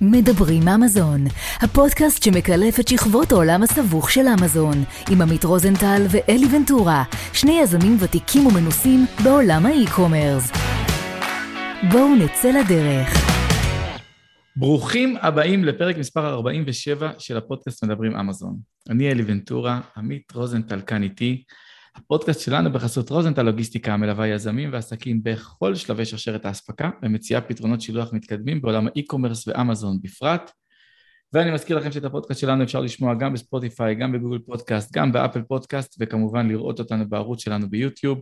מדברים אמזון, הפודקאסט שמקלף את שכבות העולם הסבוך של אמזון, עם עמית רוזנטל ואלי ונטורה, שני יזמים ותיקים ומנוסים בעולם ה e-commerce. בואו נצא לדרך. ברוכים הבאים לפרק מספר 47 של הפודקאסט מדברים אמזון. אני אלי ונטורה, עמית רוזנטל כאן איתי. הפודקאסט שלנו בחסות רוזנטל לוגיסטיקה מלווה יזמים ועסקים בכל שלבי שרשרת האספקה ומציעה פתרונות שילוח מתקדמים בעולם ה e-commerce ואמזון בפרט. ואני מזכיר לכם שאת הפודקאסט שלנו אפשר לשמוע גם בספוטיפיי, גם בגוגל פודקאסט, גם באפל פודקאסט, וכמובן לראות אותנו בערוץ שלנו ביוטיוב.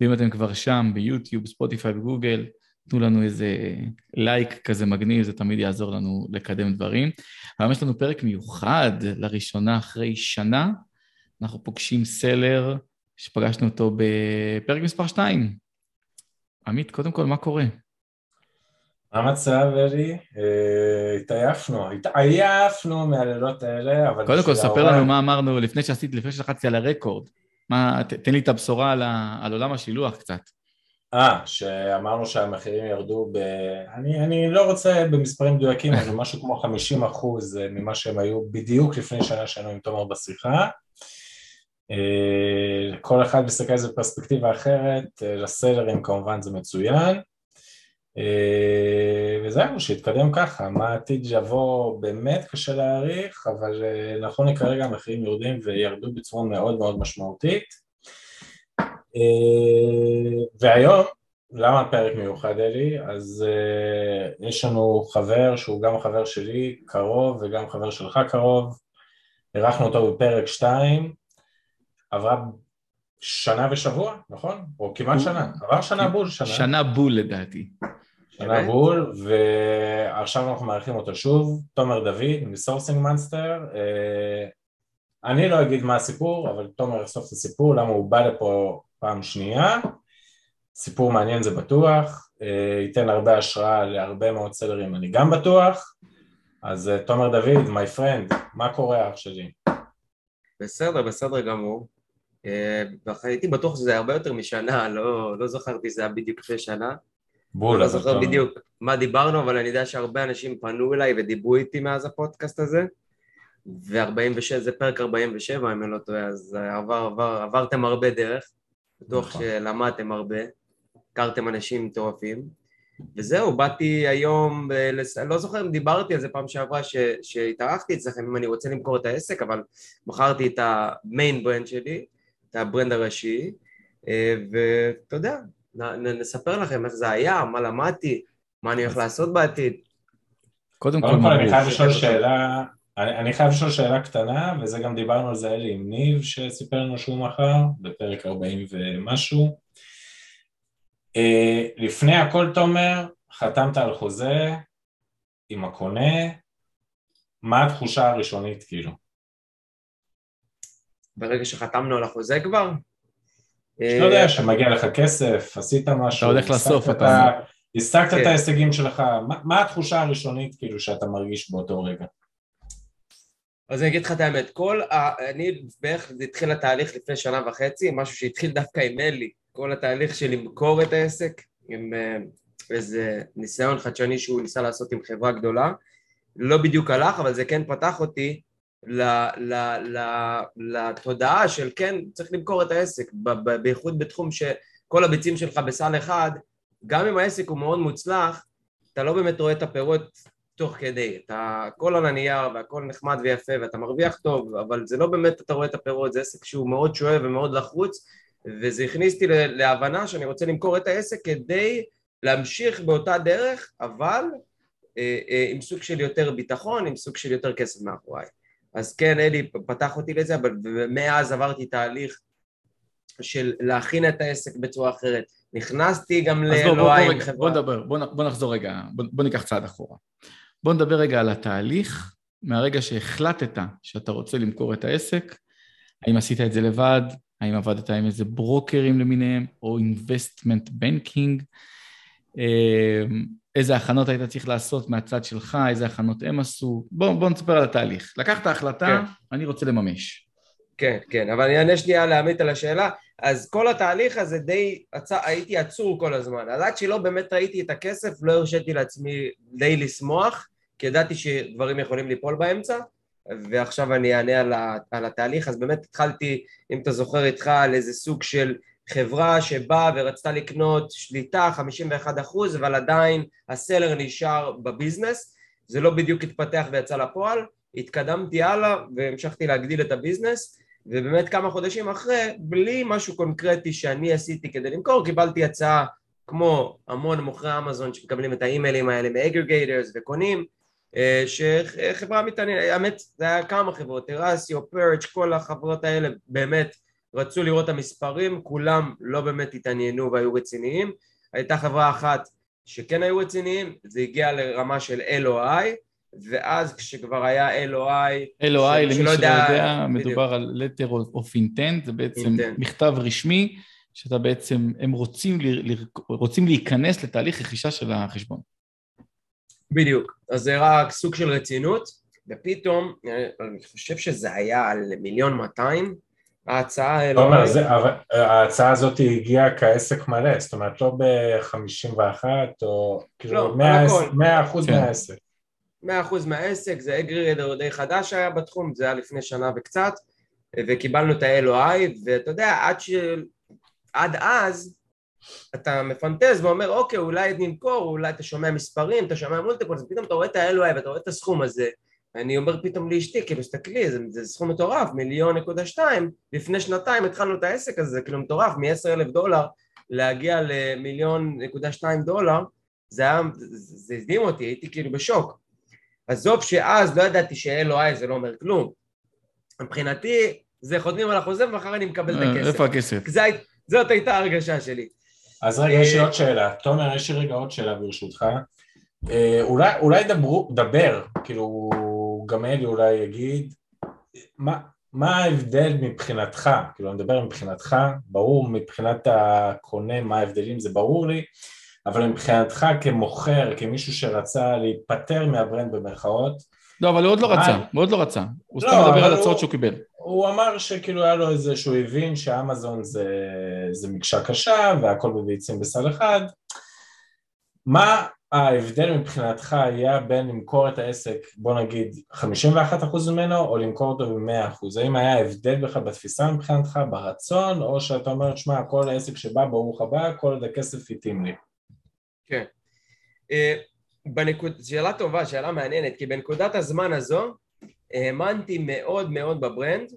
ואם אתם כבר שם, ביוטיוב, ספוטיפיי וגוגל, תנו לנו איזה לייק כזה מגניב, זה תמיד יעזור לנו לקדם דברים. היום יש לנו פרק מיוחד, לראשונה אחרי שנה, אנחנו פוגשים seller שפגשנו אותו בפרק מספר 2. עמית, קודם כל, מה קורה? מה המצב, אלי? אה, התעייפנו, התעייפנו מהלילות האלה, אבל... קודם כל, ספר לנו מה אמרנו לפני שעשיתי, לפני שלחצתי על הרקורד. מה, תן לי את הבשורה על, עולם השילוח קצת. אה, שאמרנו שהמחירים ירדו ב... אני, אני לא רוצה במספרים מדויקים, אבל משהו כמו 50 אחוז ממה שהם היו בדיוק לפני שנה שהיינו עם תומר בשיחה. אה, כל אחד מסתכל על זה בפרספקטיבה אחרת, אה, לסלרים כמובן זה מצוין, אה, וזהו, שיתקדם ככה, מה העתיד יבוא באמת קשה להעריך, אבל נכון לכרגע המחירים יורדים וירדו בצורה מאוד מאוד משמעותית. והיום, למה פרק מיוחד אלי? אז יש לנו חבר שהוא גם החבר שלי קרוב וגם חבר שלך קרוב, אירחנו אותו בפרק 2 עברה שנה ושבוע, נכון? או כמעט שנה, עבר שנה בול, שנה. שנה בול לדעתי. שנה בול, ועכשיו אנחנו מארחים אותו שוב, תומר דוד מ Sourcing Monster. אה, אני לא אגיד מה הסיפור, אבל תומר יחשוף את הסיפור, למה הוא בא לפה פעם שנייה. סיפור מעניין זה בטוח, אה, ייתן הרבה השראה להרבה מאוד seller ים, אני גם בטוח. אז אה, תומר דוד, my friend, מה קורה אח שלי? בסדר, בסדר גמור. אה, והייתי בטוח שזה הרבה יותר משנה, לא, לא זכרתי שזה היה בדיוק לפני שנה. בול, לא זוכר טוב. בדיוק מה דיברנו, אבל אני יודע שהרבה אנשים פנו אליי ודיברו איתי מאז הפודקאסט הזה, ו-46 זה פרק 47 אם אני לא טועה, אז עבר, עבר, עברתם הרבה דרך, בטוח נכון. שלמדתם הרבה, הכרתם אנשים מטורפים, וזהו, באתי היום, ב- לא זוכר אם דיברתי על זה פעם שעברה שהתארחתי אצלכם אם אני רוצה למכור את העסק, אבל מכרתי את ה main brand שלי, את ה brand הראשי, אה, ואתה יודע, נספר לכם איך זה היה, מה למדתי, מה אני הולך לעשות בעתיד. קודם כל, אני חייב לשאול שאלה, אני חייב לשאול שאלה קטנה, וזה גם דיברנו על זה אלי עם ניב שסיפר לנו שהוא מכר, בפרק 40 ומשהו. אה, לפני הכל, תומר, חתמת על חוזה עם הקונה, מה התחושה הראשונית כאילו? ברגע שחתמנו על החוזה כבר. שאתה יודע שמגיע לך כסף, עשית משהו, אתה הולך לסוף, אתה... השגת את כן. ההישגים שלך, מה התחושה הראשונית כאילו שאתה מרגיש באותו רגע? אז אני אגיד לך את האמת, כל ה... אני בערך, זה התחיל התהליך לפני שנה וחצי, משהו שהתחיל דווקא עם אלי, כל התהליך של למכור את העסק, עם אה, איזה ניסיון חדשני שהוא ניסה לעשות עם חברה גדולה, לא בדיוק הלך, אבל זה כן פתח אותי לתודעה של כן, צריך למכור את העסק, בייחוד בתחום שכל הביצים שלך בסל אחד, גם אם העסק הוא מאוד מוצלח, אתה לא באמת רואה את הפירות תוך כדי, אתה הכל על הנייר והכל נחמד ויפה ואתה מרוויח טוב, אבל זה לא באמת אתה רואה את הפירות, זה עסק שהוא מאוד שואב ומאוד לחוץ, וזה הכניס אותי להבנה שאני רוצה למכור את העסק כדי להמשיך באותה דרך, אבל אה, אה, עם סוג של יותר ביטחון, עם סוג של יותר כסף מאחוריי. אז כן, אלי פתח אותי לזה, אבל מאז עברתי תהליך של להכין את העסק בצורה אחרת. נכנסתי גם לאלוהי עם חברה. בוא נדבר, בוא, בוא נחזור רגע, בוא, בוא ניקח צעד אחורה. בוא נדבר רגע על התהליך, מהרגע שהחלטת שאתה רוצה למכור את העסק, האם עשית את זה לבד, האם עבדת עם איזה ברוקרים למיניהם, או investment banking, איזה הכנות היית צריך לעשות מהצד שלך, איזה הכנות הם עשו. בואו בוא נספר על התהליך. לקחת החלטה, כן. אני רוצה לממש. כן, כן, אבל אני אענה שנייה לעמית על השאלה. אז כל התהליך הזה די, עצ... הייתי עצור כל הזמן. אז עד שלא באמת ראיתי את הכסף, לא הרשיתי לעצמי די לשמוח, כי ידעתי שדברים יכולים ליפול באמצע, ועכשיו אני אענה על, ה, על התהליך, אז באמת התחלתי, אם אתה זוכר איתך, על איזה סוג של חברה שבאה ורצתה לקנות שליטה 51 אחוז, אבל עדיין ה seller נשאר ב business, זה לא בדיוק התפתח ויצא לפועל, התקדמתי הלאה והמשכתי להגדיל את ה business, ובאמת כמה חודשים אחרי, בלי משהו קונקרטי שאני עשיתי כדי למכור, קיבלתי הצעה כמו המון מוכרי אמזון שמקבלים את האימיילים האלה מ aggregators וקונים, אה, שחברה מתעניינת, האמת זה היה כמה חברות, טרסיו, פרץ', כל החברות האלה באמת רצו לראות את המספרים, כולם לא באמת התעניינו והיו רציניים, הייתה חברה אחת שכן היו רציניים, זה הגיע לרמה של LOI, ואז כשכבר היה LOI... LOI, למי שלא יודע, יודע מדובר על letter of intent, זה בעצם intent. מכתב רשמי, שאתה בעצם, הם רוצים, רוצים להיכנס לתהליך רכישה של החשבון. בדיוק, אז זה רק סוג של רצינות, ופתאום, אני חושב שזה היה על מיליון מאתיים, ההצעה... תומר, ההצעה הזאת הגיעה כעסק מלא, זאת אומרת לא ב-51 או כאילו לא, 100 אחוז כן. מהעסק. 100 אחוז מהעסק, זה אגריגדר די חדש היה בתחום, זה היה לפני שנה וקצת, וקיבלנו את ה-LOI, ואתה יודע, עד, ש... עד אז אתה מפנטז ואומר, אוקיי, אולי נמכור, אולי אתה שומע מספרים, אתה שומע מולטיפול, אז פתאום אתה רואה את ה-LOI ואתה רואה את הסכום הזה, אני אומר פתאום לאשתי, כאילו, תסתכלי, זה, זה סכום מטורף, מיליון נקודה שתיים, לפני שנתיים התחלנו את העסק הזה, זה כאילו מטורף, מ-10 אלף דולר להגיע למיליון נקודה שתיים דולר, זה היה, זה הדהים אותי, הייתי כאילו בשוק. עזוב שאז לא ידעתי ש-LOI זה לא אומר כלום. מבחינתי, זה חותמים על החוזה ומחר אני מקבל את אה, הכסף. איפה הכסף? זאת הייתה הרגשה שלי. אז רגע, יש לי עוד שאלה. תומר, יש לי רגע עוד שאלה ברשותך. אה, אולי, אולי דברו, דבר, כאילו, גם אלי אולי יגיד, מה, מה ההבדל מבחינתך, כאילו אני מדבר מבחינתך, ברור מבחינת הקונה מה ההבדלים, זה ברור לי, אבל מבחינתך כמוכר, כמישהו שרצה להיפטר מהברנד במרכאות, לא, אבל הוא עוד לא רצה, הוא עוד לא רצה, הוא סתם לא, מדבר על הצעות שהוא קיבל. הוא אמר שכאילו היה לו איזה שהוא הבין שאמזון זה, זה מקשה קשה והכל בביצים בסל אחד, מה ההבדל מבחינתך היה בין למכור את העסק, בוא נגיד 51% ממנו, או למכור אותו ב-100%? האם היה הבדל בכלל בתפיסה מבחינתך, ברצון, או שאתה אומר, שמע, כל העסק שבא, ברוך הבא, כל עוד הכסף התאים לי? כן. אה, בנקוד... שאלה טובה, שאלה מעניינת, כי בנקודת הזמן הזו האמנתי מאוד מאוד בברנד,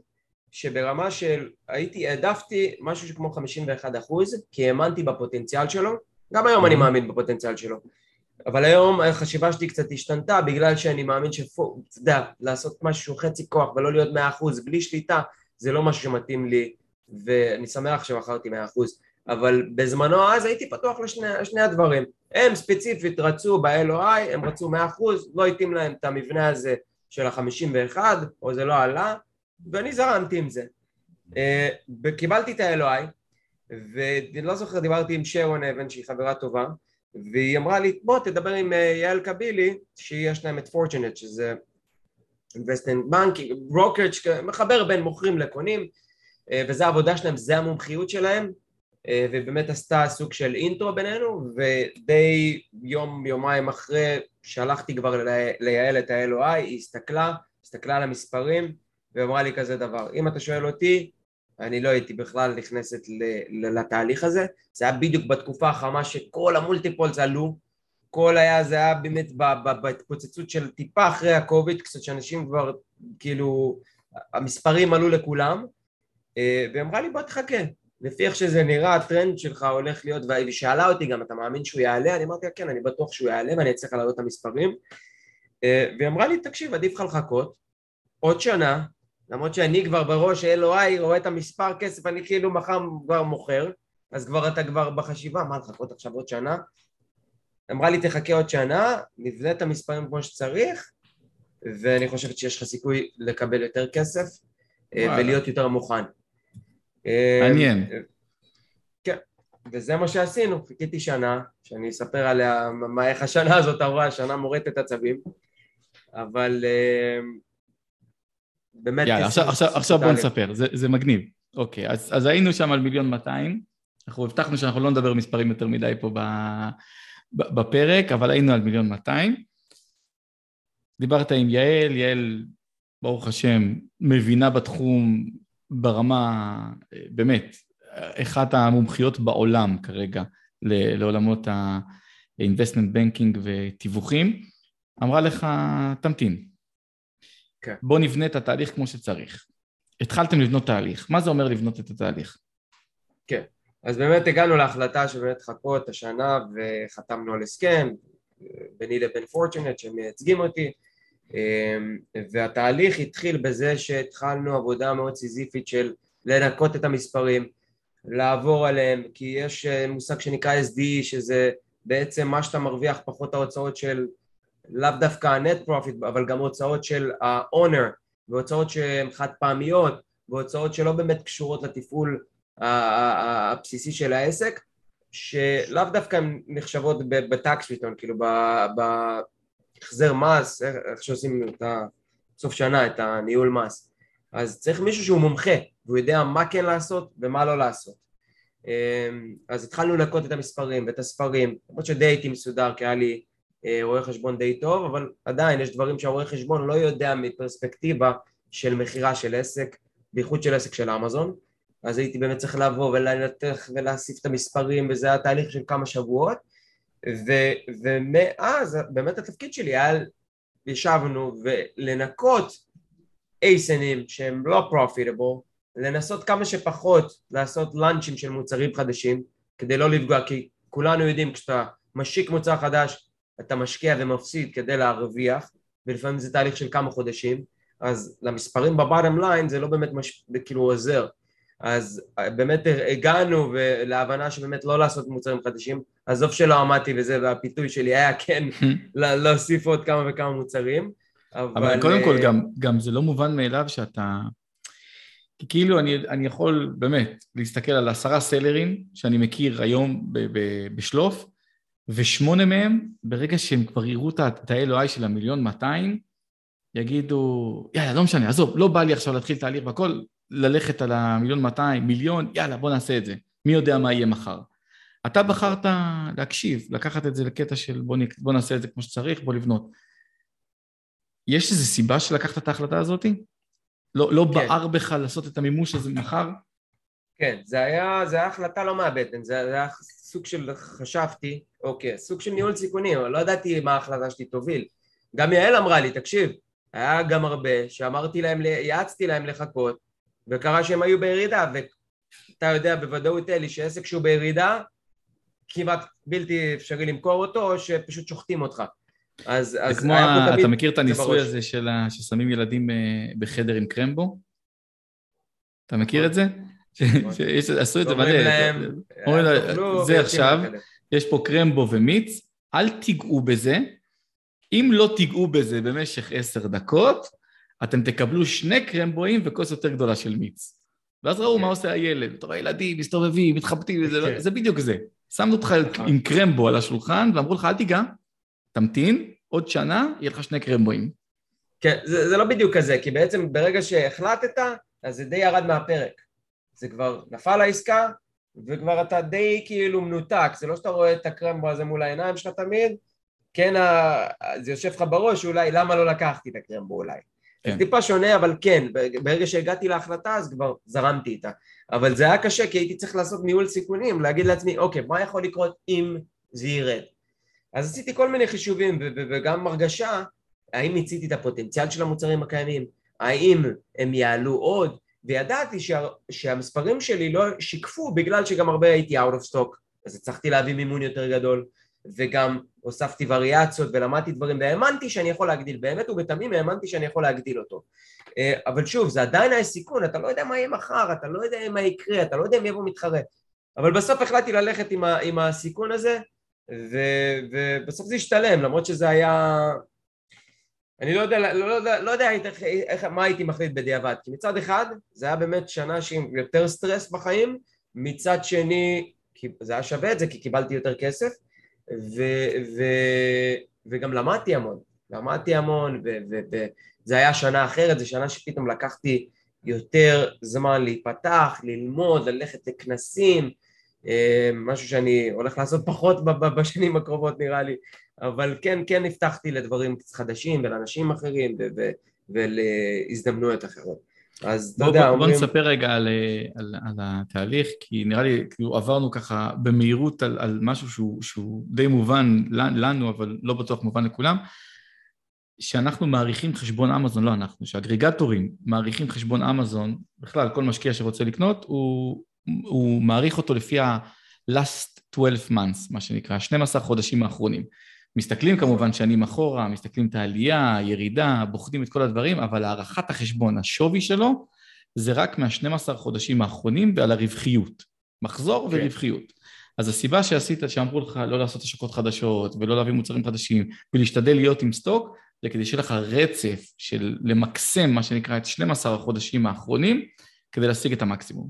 שברמה של הייתי, העדפתי משהו כמו 51 אחוז, כי האמנתי בפוטנציאל שלו, גם היום אני מאמין בפוטנציאל שלו. אבל היום החשיבה שלי קצת השתנתה בגלל שאני מאמין שאתה יודע, לעשות משהו חצי כוח ולא להיות מאה אחוז בלי שליטה זה לא משהו שמתאים לי ואני שמח שמכרתי מאה אחוז. אבל בזמנו אז הייתי פתוח לשני הדברים. הם ספציפית רצו ב-LOI, הם רצו מאה אחוז, לא התאים להם את המבנה הזה של החמישים ואחד או זה לא עלה ואני זרמתי עם זה. אה, קיבלתי את ה-LOI ואני לא זוכר, דיברתי עם שרון אבן שהיא חברה טובה והיא אמרה לי בוא תדבר עם אה, יעל קבילי שיש להם את פורצ'נט שזה investment banking, brokerage, מחבר בין מוכרים לקונים אה, וזה העבודה שלהם, זה המומחיות שלהם. אה, ובאמת עשתה סוג של אינטרו בינינו ודי יום יומיים אחרי שלחתי כבר ליעל את ה-LOI היא הסתכלה, הסתכלה על המספרים ואמרה לי כזה דבר אם אתה שואל אותי אני לא הייתי בכלל נכנסת לתהליך הזה, זה היה בדיוק בתקופה החמה שכל המולטיפולס עלו, כל היה, זה היה באמת בהתפוצצות של טיפה אחרי הקוביד, קצת שאנשים כבר, כאילו, המספרים עלו לכולם, אה, והיא אמרה לי בוא תחכה, לפי איך שזה נראה הטרנד שלך הולך להיות, והיא שאלה אותי גם אתה מאמין שהוא יעלה? אני אמרתי לה כן אני בטוח שהוא יעלה ואני אצליח להעלות את המספרים. אה, והיא אמרה לי תקשיב עדיף לך לחכות עוד שנה למרות שאני כבר בראש אלוהי רואה את המספר כסף, אני כאילו מחר כבר מוכר, אז כבר אתה כבר בחשיבה, מה לחכות עכשיו עוד שנה? אמרה לי תחכה עוד שנה, נבנה את המספרים כמו שצריך, ואני חושבת שיש לך סיכוי לקבל יותר כסף אה, וואלה. ולהיות יותר מוכן. מעניין. אה, כן, וזה מה שעשינו, חיכיתי שנה, שאני אספר עליה מה, איך השנה הזאת עברה, שנה מורטת עצבים, אבל אה, באמת... יאללה, עכשיו, עכשיו, עכשיו בוא נספר, זה, זה מגניב. אוקיי, אז, אז היינו שם על מיליון 200, אנחנו הבטחנו שאנחנו לא נדבר מספרים יותר מדי פה בפרק, אבל היינו על מיליון 200. דיברת עם יעל, יעל, ברוך השם, מבינה בתחום ברמה, באמת, אחת המומחיות בעולם כרגע לעולמות ה-investment banking ותיווכים, אמרה לך, תמתין. כן. בוא נבנה את התהליך כמו שצריך. התחלתם לבנות תהליך. מה זה אומר לבנות את התהליך? כן, אז באמת הגענו להחלטה שבאמת חכו את השנה וחתמנו על הסכם ביני לבין פורצ'נט שהם מייצגים אותי אמ, והתהליך התחיל בזה שהתחלנו עבודה מאוד סיזיפית של לנקות את המספרים, לעבור עליהם, כי יש אה, מושג שנקרא SD שזה בעצם מה שאתה מרוויח פחות ההוצאות של לאו דווקא ה-net profit אבל גם הוצאות של ה-owner והוצאות שהן חד פעמיות והוצאות שלא באמת קשורות לתפעול הבסיסי של העסק שלאו דווקא הן נחשבות בטקס ריטון, כאילו בהחזר מס, איך שעושים את סוף שנה, את הניהול מס. אז צריך מישהו שהוא מומחה והוא יודע מה כן לעשות ומה לא לעשות. אמ, אז התחלנו לנקות את המספרים ואת הספרים למרות שדי הייתי מסודר כי היה לי רואה חשבון די טוב אבל עדיין יש דברים שהרואה חשבון לא יודע מפרספקטיבה של מכירה של עסק בייחוד של עסק של אמזון. אז הייתי באמת צריך לבוא ולנתח ולאסוף את המספרים וזה היה תהליך של כמה שבועות. ו, ומאז באמת התפקיד שלי היה ישבנו ולנקות ASIN ים שהם לא profitable לנסות כמה שפחות לעשות launch ים של מוצרים חדשים כדי לא לפגוע כי כולנו יודעים כשאתה משיק מוצר חדש אתה משקיע ומפסיד כדי להרוויח ולפעמים זה תהליך של כמה חודשים אז למספרים בבאטם ליין זה לא באמת מש... כאילו עוזר. אז באמת הגענו להבנה שבאמת לא לעשות מוצרים חדשים עזוב שלא עמדתי בזה והפיתוי שלי היה כן להוסיף עוד כמה וכמה מוצרים אבל, אבל קודם כל אה, גם, גם זה לא מובן מאליו שאתה כי כאילו אני, אני יכול באמת להסתכל על עשרה סלרים שאני מכיר היום ב, ב, בשלוף ושמונה מהם ברגע שהם כבר יראו את ה-LOI של המיליון 200 יגידו יאללה לא משנה עזוב לא בא לי עכשיו להתחיל תהליך והכל ללכת על המיליון 200 מיליון יאללה בוא נעשה את זה מי יודע מה יהיה מחר אתה בחרת להקשיב לקחת את זה לקטע של בוא, בוא נעשה את זה כמו שצריך בוא לבנות יש איזו סיבה שלקחת את ההחלטה הזאתי? לא, לא כן. בער בך לעשות את המימוש הזה מחר? כן, זה היה, זה היה החלטה לא מהבטן, זה היה סוג של חשבתי, אוקיי, סוג של ניהול סיכונים, אבל לא ידעתי מה ההחלטה שלי תוביל. גם יעל אמרה לי, תקשיב, היה גם הרבה שאמרתי להם, יעצתי להם לחכות, וקרה שהם היו בירידה, ואתה יודע בוודאות אלי שעסק שהוא בירידה, כמעט בלתי אפשרי למכור אותו, או שפשוט שוחטים אותך. אז, אז כמו, אתה מכיר את הניסוי הזה של ששמים ילדים אה, בחדר עם קרמבו? אתה מכיר את זה? עשו את זה מלא. אומרים להם, זה עכשיו, יש פה קרמבו ומיץ, אל תיגעו בזה. אם לא תיגעו בזה במשך עשר דקות, אתם תקבלו שני קרמבואים וכוס יותר גדולה של מיץ. ואז ראו מה כן. עושה הילד, אתה רואה ילדים מסתובבים, מתחבטים, כן. זה בדיוק זה. שמנו אותך נכון. עם קרמבו על השולחן ואמרו לך, אל תיגע, תמתין, עוד שנה יהיה לך שני קרמבואים. כן, זה, זה לא בדיוק כזה, כי בעצם ברגע שהחלטת, אז זה די ירד מהפרק. זה כבר נפל העסקה, וכבר אתה די כאילו מנותק, זה לא שאתה רואה את הקרמבו הזה מול העיניים שלך תמיד, כן, ה... זה יושב לך בראש אולי, למה לא לקחתי את הקרמבו אולי. כן. זה טיפה שונה, אבל כן, ברגע שהגעתי להחלטה אז כבר זרמתי איתה. אבל זה היה קשה, כי הייתי צריך לעשות ניהול סיכונים, להגיד לעצמי, אוקיי, מה יכול לקרות אם זה ירד? אז עשיתי כל מיני חישובים וגם הרגשה האם מיציתי את הפוטנציאל של המוצרים הקיימים, האם הם יעלו עוד, וידעתי שה, שהמספרים שלי לא שיקפו בגלל שגם הרבה הייתי out of stock, אז הצלחתי להביא מימון יותר גדול, וגם הוספתי וריאציות ולמדתי דברים, והאמנתי שאני יכול להגדיל, באמת ובתמים האמנתי שאני יכול להגדיל אותו. אה, אבל שוב, זה עדיין היה סיכון, אתה לא יודע מה יהיה מחר, אתה לא יודע מה יקרה, אתה לא יודע אם יבוא מתחרה. אבל בסוף החלטתי ללכת עם, ה, עם הסיכון הזה, ו, ובסוף זה השתלם, למרות שזה היה... אני לא יודע, לא, לא לא יודע איך, איך, מה הייתי מחליט בדיעבד, כי מצד אחד זה היה באמת שנה שעם יותר סטרס בחיים, מצד שני זה היה שווה את זה כי קיבלתי יותר כסף, ו, ו, וגם למדתי המון, למדתי המון, וזה היה שנה אחרת, זו שנה שפתאום לקחתי יותר זמן להיפתח, ללמוד, ללכת לכנסים, אה, משהו שאני הולך לעשות פחות בשנים הקרובות נראה לי, אבל כן, כן הבטחתי לדברים חדשים ולאנשים אחרים ולהזדמנויות אחרות. אז אתה יודע, אומרים... בוא נספר רגע על, על, על התהליך, כי נראה לי, כאילו עברנו ככה במהירות על, על משהו שהוא, שהוא די מובן לנו, אבל לא בטוח מובן לכולם, שאנחנו מעריכים חשבון אמזון, לא אנחנו, שאגרגטורים מעריכים חשבון אמזון, בכלל כל משקיע שרוצה לקנות, הוא, הוא מעריך אותו לפי ה-last 12 months, מה שנקרא, 12 חודשים האחרונים. מסתכלים כמובן שנים אחורה, מסתכלים את העלייה, הירידה, בוחנים את כל הדברים, אבל הערכת החשבון, השווי שלו, זה רק מה-12 חודשים האחרונים ועל הרווחיות. מחזור okay. כן. ורווחיות. אז הסיבה שעשית, שאמרו לך לא לעשות השקות חדשות ולא להביא מוצרים חדשים ולהשתדל להיות עם סטוק, זה כדי שיהיה לך רצף של למקסם מה שנקרא את 12 החודשים האחרונים כדי להשיג את המקסימום.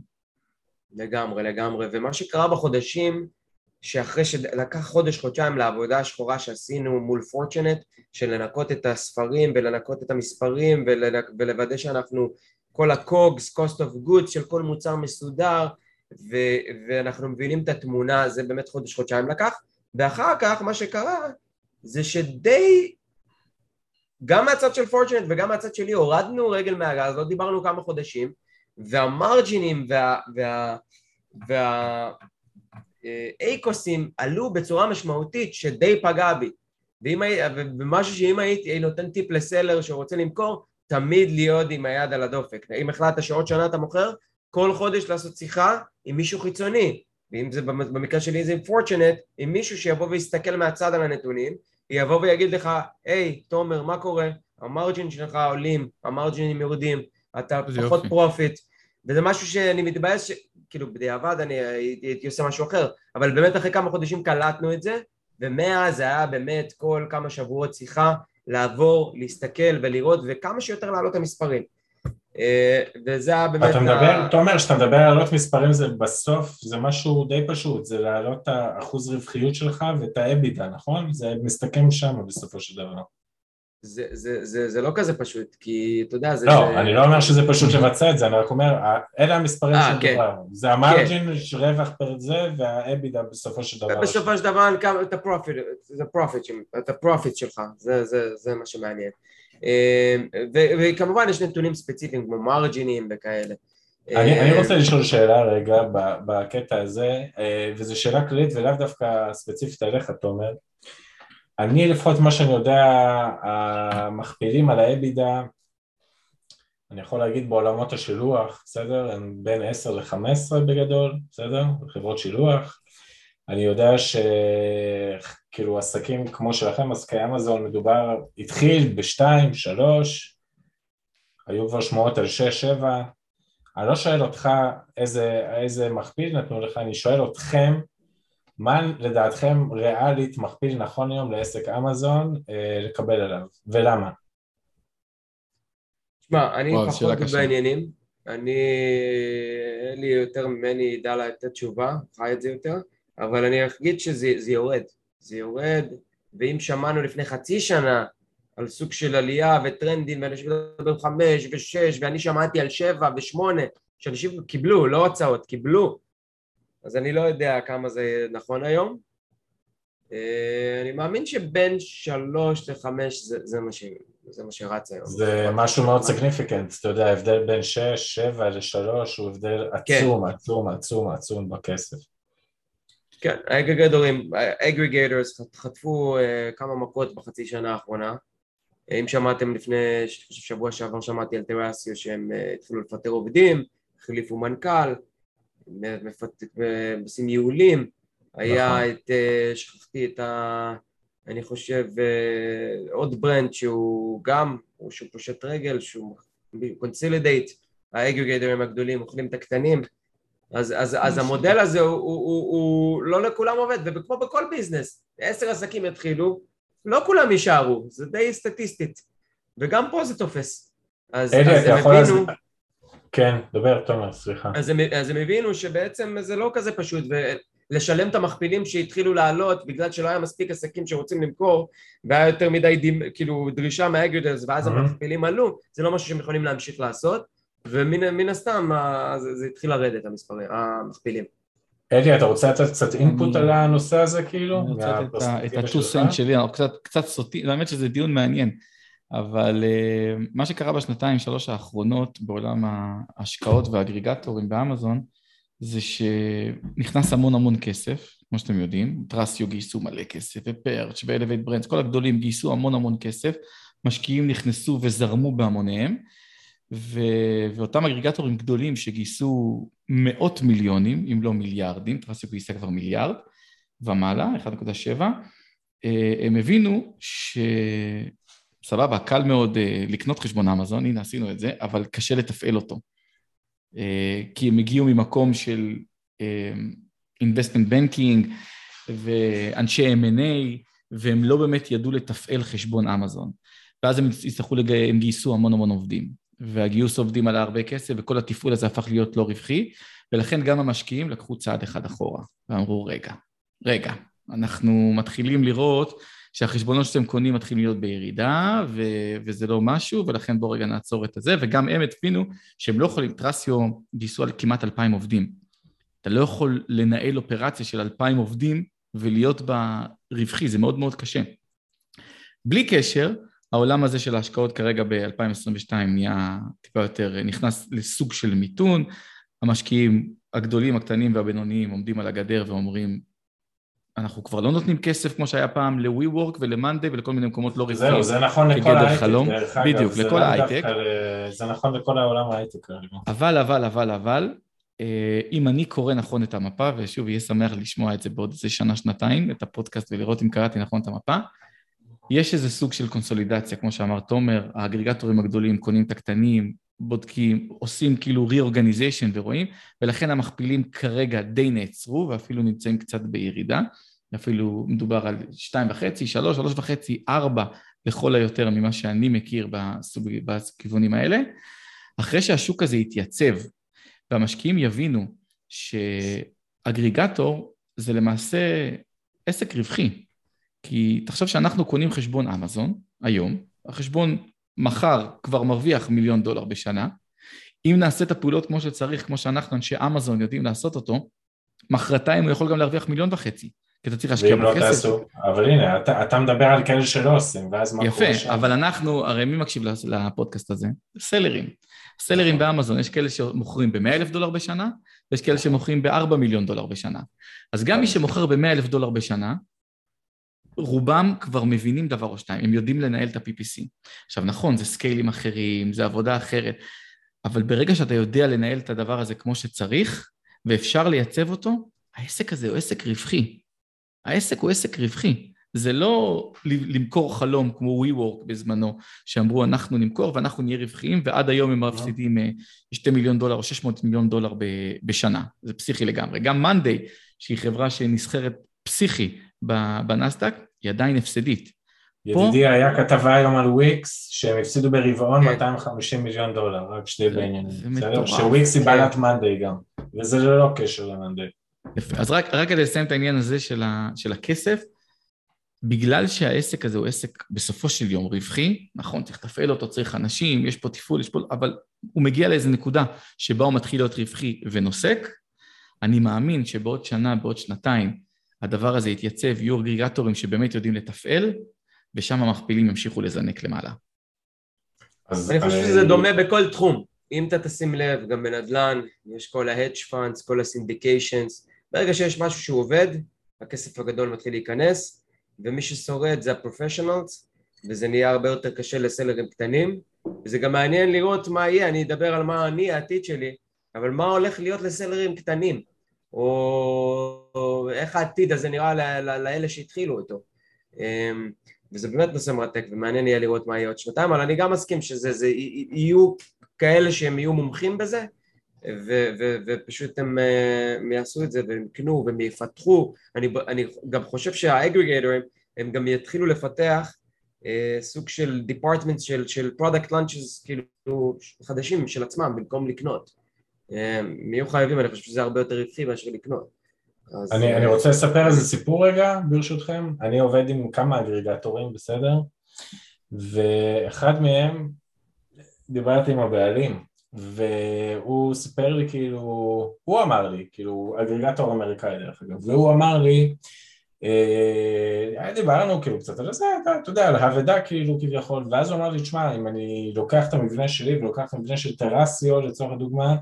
לגמרי, לגמרי. ומה שקרה בחודשים שאחרי שלקח חודש, חודשיים לעבודה השחורה שעשינו מול פורצ'נט, של לנקות את הספרים ולנקות את המספרים ולוודא שאנחנו, כל ה-COGS, cost of goods של כל מוצר מסודר ו- ואנחנו מבינים את התמונה, זה באמת חודש, חודשיים לקח. ואחר כך מה שקרה זה שדי גם מהצד של פורצ'נט וגם מהצד שלי הורדנו רגל מהגז, לא דיברנו כמה חודשים והמרג'ינים וה... וה, וה איקוסים עלו בצורה משמעותית שדי פגע בי. ואם, ומשהו שאם הייתי נותן טיפ לסלר שרוצה למכור תמיד להיות עם היד על הדופק. אם החלטת שעוד שנה אתה מוכר כל חודש לעשות שיחה עם מישהו חיצוני. ואם זה במקרה שלי זה פורצ'נט עם מישהו שיבוא ויסתכל מהצד על הנתונים יבוא ויגיד לך היי hey, תומר מה קורה? ה margin שלך עולים ה margin ים יורדים אתה פחות profit וזה משהו שאני מתבאס כאילו בדיעבד אני הייתי עושה משהו אחר, אבל באמת אחרי כמה חודשים קלטנו את זה, ומאז זה היה באמת כל כמה שבועות שיחה לעבור, להסתכל ולראות וכמה שיותר להעלות את המספרים. אה, וזה היה באמת... אתה מדבר, תומר, כשאתה מדבר על להעלות מספרים זה בסוף, זה משהו די פשוט, זה להעלות את האחוז רווחיות שלך ואת ה EBITDA, נכון? זה מסתכם שם בסופו של דבר. זה, זה, זה, זה לא כזה פשוט, כי אתה יודע, זה... לא, זה... אני לא אומר שזה פשוט לבצע את זה, אני רק אומר, אלה המספרים של כן. דבר. זה ה margin, כן. רווח per זה, וה EBITDA בסופו של דבר. בסופו של דבר, את ה profit, את ה profit שלך, זה, זה, זה מה שמעניין. אה, ו, וכמובן יש נתונים ספציפיים כמו margin ים וכאלה. אני, אני אה, רוצה לשאול שאלה רגע בקטע הזה, אה, וזו שאלה כללית ולאו דווקא ספציפית עליך, תומר. אני לפחות מה שאני יודע, המכפילים על האבידה, אני יכול להגיד בעולמות השילוח, בסדר? הם בין 10 ל-15 בגדול, בסדר? חברות שילוח. אני יודע שכאילו עסקים כמו שלכם, עסקי אמזון, מדובר, התחיל בשתיים, שלוש, היו כבר שמועות על שש, שבע. אני לא שואל אותך איזה, איזה מכפיל נתנו לך, אני שואל אתכם מה לדעתכם ריאלית מכפיל נכון היום לעסק אמזון אה, לקבל עליו, ולמה? תשמע, אני וואו, פחות בעניינים, אני, אין לי יותר ממני ידע לתת תשובה, חי את זה יותר, אבל אני אגיד שזה יורד, זה יורד, ואם שמענו לפני חצי שנה על סוג של עלייה וטרנדים ואנשים מדברים חמש ושש ואני שמעתי על שבע ושמונה שאנשים קיבלו, לא הצעות, קיבלו אז אני לא יודע כמה זה נכון היום. אה, אני מאמין שבין שלוש לחמש זה, זה, מה, ש, זה מה שרץ היום. זה משהו מאוד סגניפיקנט, אתה יודע, ההבדל בין שש, שבע לשלוש הוא הבדל כן. עצום, כן. עצום, עצום, עצום בכסף. כן, האגרגטורים, האגרגטורס חטפו uh, כמה מכות בחצי שנה האחרונה. אם שמעתם לפני, שבוע שעבר שמעתי על Thrasio שהם uh, התחילו לפטר עובדים, החליפו מנכ"ל, עושים ייעולים, היה נכון. את, אה, שכחתי את ה... אני חושב אה, עוד brand שהוא גם, הוא שהוא פושט רגל, שהוא consolidate, ה aggregator ים הגדולים אוכלים את הקטנים, אז, אז, אז המודל הזה הוא, הוא, הוא, הוא לא לכולם עובד, וכמו בכל business, עשר עסקים יתחילו, לא כולם יישארו, זה די סטטיסטית, וגם פה זה תופס. אז, אז יכול הבינו... כן, דבר תומר, סליחה. אז הם, אז הם הבינו שבעצם זה לא כזה פשוט, ולשלם את המכפילים שהתחילו לעלות בגלל שלא היה מספיק עסקים שרוצים למכור, והיה יותר מדי דימ, כאילו דרישה מהאגרדרס, ואז mm-hmm. המכפילים עלו, זה לא משהו שהם יכולים להמשיך לעשות, ומן הסתם זה, זה התחיל לרדת המספרים, המכפילים. אלי, אתה רוצה לתת קצת אינפוט על הנושא הזה, כאילו? אני רוצה לתת את ה-2 שלי, קצת סוטי, האמת שזה דיון מעניין, אבל אה, מה שקרה בשנתיים, שלוש האחרונות בעולם ההשקעות והאגריגטורים באמזון, זה שנכנס המון המון כסף, כמו שאתם יודעים, טרסיו גייסו מלא כסף, ופרץ' ואלווייט ברנדס, כל הגדולים גייסו המון המון כסף, משקיעים נכנסו וזרמו בהמוניהם, ו... ואותם אגריגטורים גדולים שגייסו מאות מיליונים, אם לא מיליארדים, טרסיו גייסה כבר מיליארד ומעלה, 1.7, אה, הם הבינו שסבבה, קל מאוד אה, לקנות חשבון אמזון, הנה עשינו את זה, אבל קשה לתפעל אותו. אה, כי הם הגיעו ממקום של investment banking ואנשי M&A, והם לא באמת ידעו לתפעל חשבון אמזון. ואז הם יצטרכו, לג... הם גייסו המון המון עובדים, והגיוס עובדים עלה הרבה כסף, וכל התפעול הזה הפך להיות לא רווחי, ולכן גם המשקיעים לקחו צעד אחד אחורה, ואמרו, רגע, רגע, אנחנו מתחילים לראות שהחשבונות שאתם קונים מתחילים להיות בירידה, ו- וזה לא משהו, ולכן בואו רגע נעצור את הזה, וגם הם הבינו שהם לא יכולים, טרסיו גייסו על כמעט אלפיים עובדים. אתה לא יכול לנהל אופרציה של אלפיים עובדים ולהיות בה רווחי, זה מאוד מאוד קשה. בלי קשר, העולם הזה של ההשקעות כרגע ב-2022 נהיה טיפה יותר, נכנס לסוג של מיתון, המשקיעים הגדולים, הקטנים והבינוניים עומדים על הגדר ואומרים אנחנו כבר לא נותנים כסף כמו שהיה פעם ל-WeWork ול-Monday ולכל מיני מקומות לא רווחיים. זהו, זה נכון לכל ההייטק, דרך אגב. בדיוק, לכל ההייטק. זה נכון לכל העולם ההייטק אבל, אבל, אבל, אבל, אה, אם אני קורא נכון את המפה, ושוב, יהיה שמח לשמוע את זה בעוד איזה שנה-שנתיים, את הפודקאסט ולראות אם קראתי נכון את המפה, יש איזה סוג של קונסולידציה, כמו שאמר תומר, האגריגטורים הגדולים קונים את הקטנים, בודקים, עושים כאילו re-organization ורואים, ולכן המכפילים כרגע די נעצרו ואפילו נמצאים קצת בירידה, אפילו מדובר על שתיים וחצי, שלוש, שלוש וחצי, ארבע לכל היותר ממה שאני מכיר בסוג, בכיוונים האלה. אחרי שהשוק הזה יתייצב והמשקיעים יבינו שאגריגטור זה למעשה עסק רווחי, כי תחשוב שאנחנו קונים חשבון אמזון היום, החשבון מחר כבר מרוויח מיליון דולר בשנה, אם נעשה את הפעולות כמו שצריך, כמו שאנחנו אנשי אמזון יודעים לעשות אותו, מחרתיים הוא יכול גם להרוויח מיליון וחצי, כי אתה צריך להשקיע בכסף. לא תעשו, אבל הנה, אתה, אתה מדבר על כאלה שלא עושים, ואז מה קורה שם? יפה, אבל אנחנו, הרי מי מקשיב לפודקאסט הזה? סלרים. סלרים באמזון, יש כאלה שמוכרים ב-100 אלף דולר בשנה, ויש כאלה שמוכרים ב-4 מיליון דולר בשנה. אז גם מי שמוכר ב-100 אלף דולר בשנה, רובם כבר מבינים דבר או שתיים, הם יודעים לנהל את ה-PPC. עכשיו נכון, זה סקיילים אחרים, זה עבודה אחרת, אבל ברגע שאתה יודע לנהל את הדבר הזה כמו שצריך, ואפשר לייצב אותו, העסק הזה הוא עסק רווחי. העסק הוא עסק רווחי. זה לא למכור חלום כמו WeWork בזמנו, שאמרו אנחנו נמכור ואנחנו נהיה רווחיים, ועד היום הם מפסידים 2 אה, מיליון דולר או 600 מיליון דולר בשנה. זה פסיכי לגמרי. גם מאנדיי, שהיא חברה שנסחרת פסיכי בנסדק, היא עדיין הפסדית. ידידי, פה... היה כתבה היום על וויקס, שהם הפסידו ברבעון כן. 250 מיליון דולר, רק שתהיה בעניינים. זה מטורף. שוויקס היא בעלת מאנדיי גם, וזה ללא קשר למאנדיי. אז רק, רק כדי לסיים את העניין הזה של, ה, של הכסף, בגלל שהעסק הזה הוא עסק בסופו של יום רווחי, נכון, צריך לתפעל אותו, צריך אנשים, יש פה תפעול, יש פה... אבל הוא מגיע לאיזו נקודה שבה הוא מתחיל להיות רווחי ונוסק, אני מאמין שבעוד שנה, בעוד שנתיים, הדבר הזה יתייצב, יהיו אגריגטורים שבאמת יודעים לתפעל, ושם המכפילים ימשיכו לזנק למעלה. אני חושב שזה דומה בכל תחום. אם אתה תשים לב, גם בנדל"ן, יש כל ה-hedge funds, כל ה-syndications, ברגע שיש משהו שהוא עובד, הכסף הגדול מתחיל להיכנס, ומי ששורד זה ה professionals, וזה נהיה הרבה יותר קשה ל sellers קטנים, וזה גם מעניין לראות מה יהיה, אני אדבר על מה אני, העתיד שלי, אבל מה הולך להיות ל sellers קטנים, או, איך העתיד הזה נראה לאלה שהתחילו אותו. אמ, וזה באמת נושא מרתק ומעניין יהיה לראות מה יהיה עוד שנתיים, אבל אני גם מסכים שזה זה, יהיו כאלה שהם יהיו מומחים בזה, ו, ו, ופשוט הם, אה, יעשו את זה והם יקנו והם יפתחו, אני, אני גם חושב שהאגריגטורים הם גם יתחילו לפתח אה, סוג של department של, של product launches כאילו חדשים של עצמם במקום לקנות, הם יהיו חייבים, אני חושב שזה הרבה יותר רווחי מאשר לקנות. אני, אני רוצה לספר איזה סיפור רגע ברשותכם, אני עובד עם כמה אגריגטורים בסדר? ואחד מהם דיברתי עם הבעלים והוא סיפר לי כאילו, הוא אמר לי, כאילו אגרגטור אמריקאי דרך אגב, והוא אמר לי, אה, דיברנו כאילו קצת על זה, אתה, אתה יודע, על האבדה כאילו כביכול, ואז הוא אמר לי, תשמע, אם אני לוקח את המבנה שלי ולוקח את המבנה של טרסיו לצורך הדוגמה,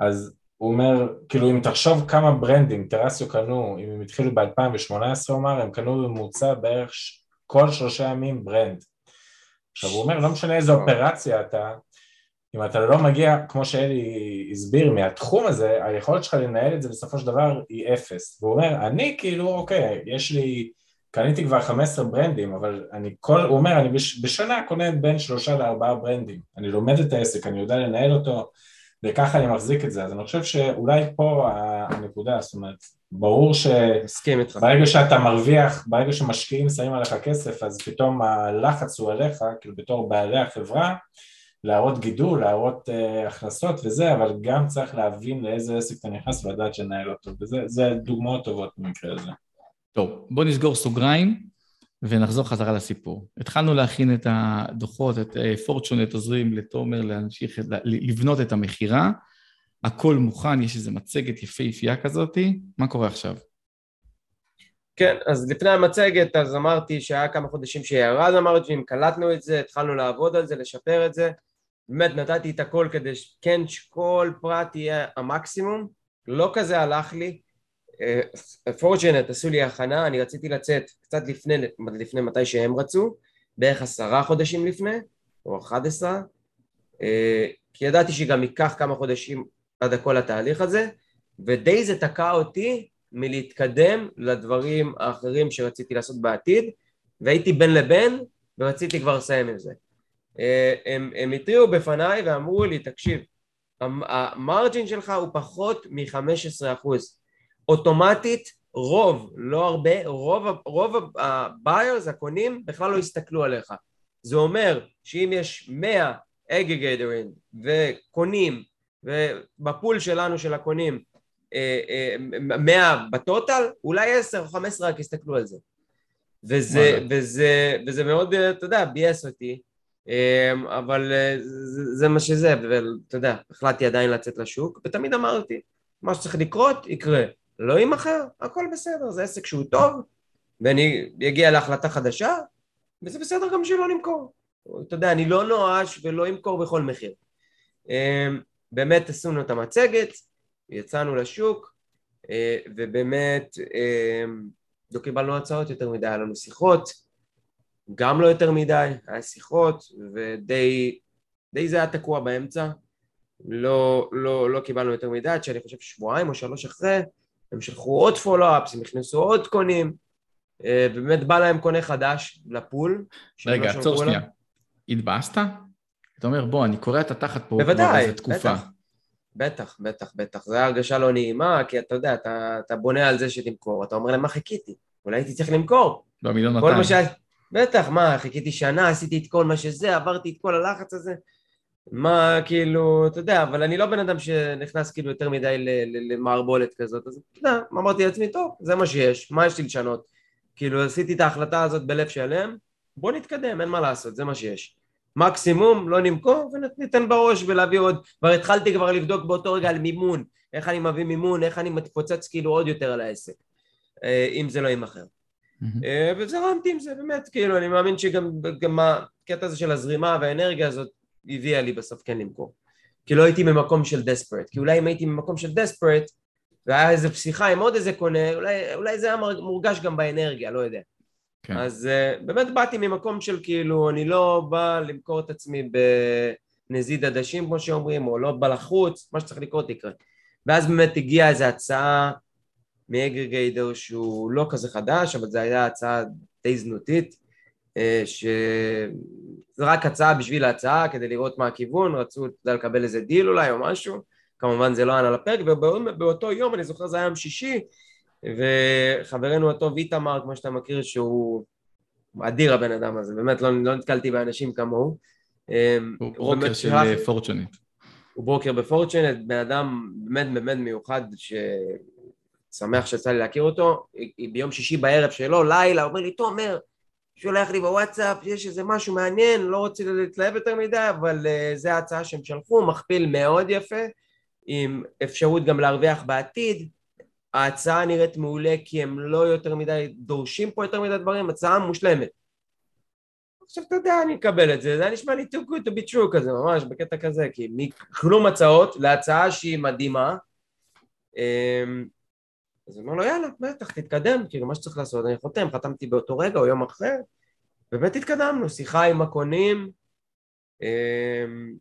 אז הוא אומר, כאילו אם תחשוב כמה ברנדים טרסיו קנו, אם הם התחילו ב-2018 הוא אמר, הם קנו בממוצע בערך כל שלושה ימים ברנד. עכשיו הוא אומר, לא משנה איזה אופרציה אתה, אם אתה לא מגיע, כמו שאלי הסביר, מהתחום הזה, היכולת שלך לנהל את זה בסופו של דבר היא אפס. והוא אומר, אני כאילו, אוקיי, יש לי, קניתי כבר 15 ברנדים, אבל אני כל, הוא אומר, אני בש, בשנה קונה בין שלושה לארבעה ברנדים. אני לומד את העסק, אני יודע לנהל אותו, וככה אני מחזיק את זה. אז אני חושב שאולי פה הנקודה, זאת אומרת, ברור שברגע שאתה מרוויח, ברגע שמשקיעים שמים עליך כסף, אז פתאום הלחץ הוא עליך, כאילו בתור בעלי החברה, להראות גידול, להראות uh, הכנסות וזה, אבל גם צריך להבין לאיזה עסק אתה נכנס ולדעת שנהל אותו, וזה דוגמאות טובות במקרה הזה. טוב, בוא נסגור סוגריים ונחזור חזרה לסיפור. התחלנו להכין את הדוחות, את פורצ'ונט uh, עוזרים לתומר להמשיך, לבנות את המכירה, הכל מוכן, יש איזו מצגת יפהפייה כזאתי, מה קורה עכשיו? כן, אז לפני המצגת אז אמרתי שהיה כמה חודשים שירד אמרתי אם קלטנו את זה, התחלנו לעבוד על זה, לשפר את זה, באמת נתתי את הכל כדי שכן שכל פרט יהיה המקסימום, לא כזה הלך לי, פורצ'נט עשו לי הכנה, אני רציתי לצאת קצת לפני, לפני מתי שהם רצו, בערך עשרה חודשים לפני, או אחד עשרה, אה, כי ידעתי שגם ייקח כמה חודשים עד הכל התהליך הזה, ודי זה תקע אותי מלהתקדם לדברים האחרים שרציתי לעשות בעתיד, והייתי בין לבין, ורציתי כבר לסיים עם זה. אה, הם, הם התריעו בפניי ואמרו לי, תקשיב, המרג'ין שלך הוא פחות מ-15%. אוטומטית, רוב, לא הרבה, רוב, רוב הביירס, הקונים, בכלל לא יסתכלו עליך. זה אומר שאם יש 100 אגרגייטרים וקונים, ובפול שלנו של הקונים 100 אה, אה, בטוטל, אולי 10 או 15 רק יסתכלו על זה. וזה, וזה, וזה מאוד, אתה יודע, ביאס אותי. אמ, אבל אה, זה, זה מה שזה, ואתה יודע, החלטתי עדיין לצאת לשוק, ותמיד אמרתי, מה שצריך לקרות, יקרה. לא יימכר, הכל בסדר, זה עסק שהוא טוב, ואני אגיע להחלטה חדשה, וזה בסדר גם שלא נמכור. אתה יודע, אני לא נואש ולא אמכור בכל מחיר. אמ, באמת עשינו את המצגת, יצאנו לשוק, אה, ובאמת אמ, לא קיבלנו הצעות יותר מדי, היה לנו שיחות, גם לא יותר מדי, היה שיחות ודי די זה היה תקוע באמצע, לא, לא, לא קיבלנו יותר מדי, עד שאני חושב שבועיים או שלוש אחרי, הם שלחו עוד פולו-אפס, הם הכניסו עוד קונים, אה, ובאמת בא להם קונה חדש לפול. רגע, עצור שנייה. התבאסת? אתה אומר, בוא, אני קורע את התחת פה בוודאי, כבר תקופה. בטח. בטח, בטח, בטח. זו הרגשה לא נעימה, כי אתה יודע, אתה, אתה בונה על זה שתמכור, אתה אומר למה חיכיתי? אולי הייתי צריך למכור. במיליון לא, מאתיים. בטח, מה, חיכיתי שנה, עשיתי את כל מה שזה, עברתי את כל הלחץ הזה. מה, כאילו, אתה יודע, אבל אני לא בן אדם שנכנס כאילו יותר מדי למערבולת כזאת, אז אתה יודע, אמרתי לעצמי, טוב, זה מה שיש, מה יש לי לשנות? כאילו, עשיתי את ההחלטה הזאת בלב שלם, בוא נתקדם, אין מה לעשות, זה מה שיש. מקסימום, לא נמכור, וניתן בראש ולהביא עוד, כבר התחלתי כבר לבדוק באותו רגע על מימון, איך אני מביא מימון, איך אני מתפוצץ כאילו עוד יותר על העסק, אה, אם זה לא יימכר. אה, וזרמתי עם זה, באמת, כאילו, אני מאמין שגם הקטע הזה של הזרימה והאנרגיה הזאת הביאה לי בסוף כן למכור. כי לא הייתי ממקום של דספרט, כי אולי אם הייתי ממקום של דספרט והיה איזה פסיכה עם עוד איזה קונה, אולי, אולי זה היה מורגש גם באנרגיה, לא יודע. כן. אז uh, באמת באתי ממקום של כאילו, אני לא בא למכור את עצמי בנזיד עדשים כמו שאומרים, או לא בא לחוץ, מה שצריך לקרות יקרה. ואז באמת הגיעה איזו הצעה מאגרגיידר שהוא לא כזה חדש, אבל זו הייתה הצעה די זנותית, אה, שזו רק הצעה בשביל ההצעה, כדי לראות מה הכיוון, רצו לקבל איזה דיל אולי או משהו, כמובן זה לא היה על הפרק, ובאותו יום, אני זוכר זה היה יום שישי, וחברנו הטוב איתמר, כמו שאתה מכיר, שהוא אדיר הבן אדם הזה, באמת לא, לא נתקלתי באנשים כמוהו. אה, הוא ברוקר של פורצ'נט. הוא ברוקר בפורצ'נט, בן אדם באמת באמת מיוחד, ש... שמח שיצא לי להכיר אותו, ביום שישי בערב שלו, לילה, אומר לי, תומר, שולח לי בוואטסאפ, יש איזה משהו מעניין, לא רוצה להתלהב יותר מדי, אבל uh, זה ההצעה שהם שלחו, מכפיל מאוד יפה, עם אפשרות גם להרוויח בעתיד. ההצעה נראית מעולה כי הם לא יותר מדי דורשים פה יותר מדי דברים, הצעה מושלמת. עכשיו אתה יודע, אני אקבל את זה, זה נשמע לי too good to be true כזה, ממש בקטע כזה, כי מכלום הצעות להצעה שהיא מדהימה, אמ, אז הוא אומר לו יאללה, בטח, תתקדם, כאילו מה שצריך לעשות, אני חותם, חתמתי באותו רגע או יום אחר, באמת התקדמנו, שיחה עם הקונים, אמ,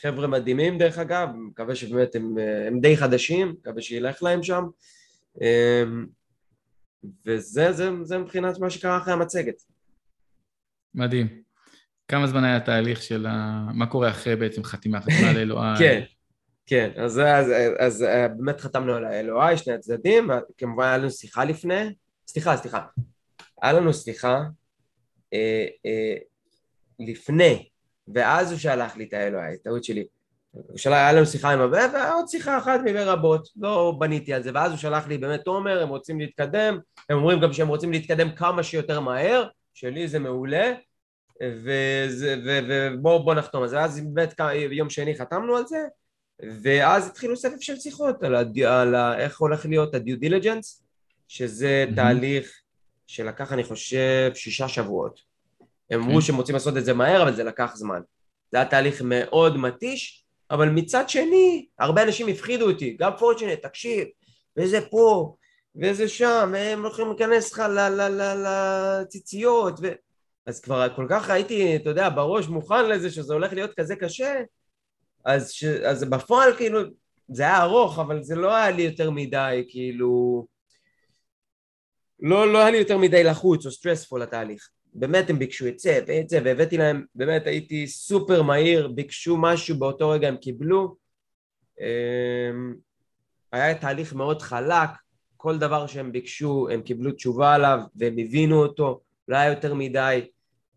חבר'ה מדהימים דרך אגב, מקווה שבאמת הם, הם די חדשים, מקווה שילך להם שם, אמ, וזה זה, זה מבחינת מה שקרה אחרי המצגת. מדהים. כמה זמן היה התהליך של ה... מה קורה אחרי בעצם חתימה, חתימה ל-LOI? כן, כן, אז, אז, אז, אה, באמת חתמנו על ה-LOI, שני הצדדים, וכמובן היה לנו שיחה לפני, סליחה, סליחה, היה לנו שיחה אה, אה, לפני, ואז הוא שלח לי את ה-LOI, טעות שלי. הוא שלח, היה לנו שיחה עם הבן, ועוד שיחה אחת מבין רבות, לא בניתי על זה, ואז הוא שלח לי באמת תומר, הם רוצים להתקדם, הם אומרים גם שהם רוצים להתקדם כמה שיותר מהר, שלי זה מעולה, ובואו נחתום על זה, אז באמת יום שני חתמנו על זה, ואז התחילו סבב של שיחות על, הד... על ה... איך הולך להיות הדיו דיליג'נס, שזה mm-hmm. תהליך שלקח אני חושב שישה שבועות. הם אמרו okay. כן. שהם רוצים לעשות את זה מהר, אבל זה לקח זמן. זה היה תהליך מאוד מתיש, אבל מצד שני, הרבה אנשים הפחידו אותי, גם פורצ'נט, תקשיב, וזה פה, וזה שם, הם יכולים להיכנס לך לציציות, ו... אז כבר כל כך הייתי, אתה יודע, בראש מוכן לזה שזה הולך להיות כזה קשה, אז, ש... אז בפועל כאילו, זה היה ארוך, אבל זה לא היה לי יותר מדי, כאילו... לא, לא היה לי יותר מדי לחוץ או סטרספול לתהליך. באמת הם ביקשו את זה ואת זה, והבאתי להם, באמת הייתי סופר מהיר, ביקשו משהו, באותו רגע הם קיבלו. אמ, היה תהליך מאוד חלק, כל דבר שהם ביקשו הם קיבלו תשובה עליו והם הבינו אותו, לא היה יותר מדי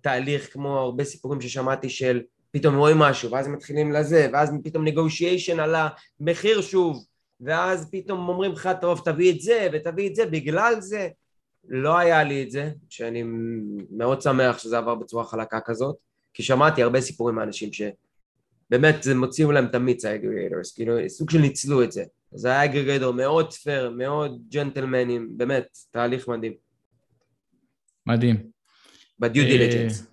תהליך כמו הרבה סיפורים ששמעתי של פתאום רואים משהו ואז הם מתחילים לזה ואז פתאום נגושיישן על המחיר שוב ואז פתאום אומרים לך טוב תביא את זה ותביא את זה. בגלל זה לא היה לי את זה שאני מאוד שמח שזה עבר בצורה חלקה כזאת כי שמעתי הרבה סיפורים מאנשים שבאמת זה מוציא להם את המיץ ה aggregators כאילו סוג של ניצלו את זה. זה היה aggregator מאוד פייר מאוד ג'נטלמנים באמת תהליך מדהים. מדהים. ב due diligence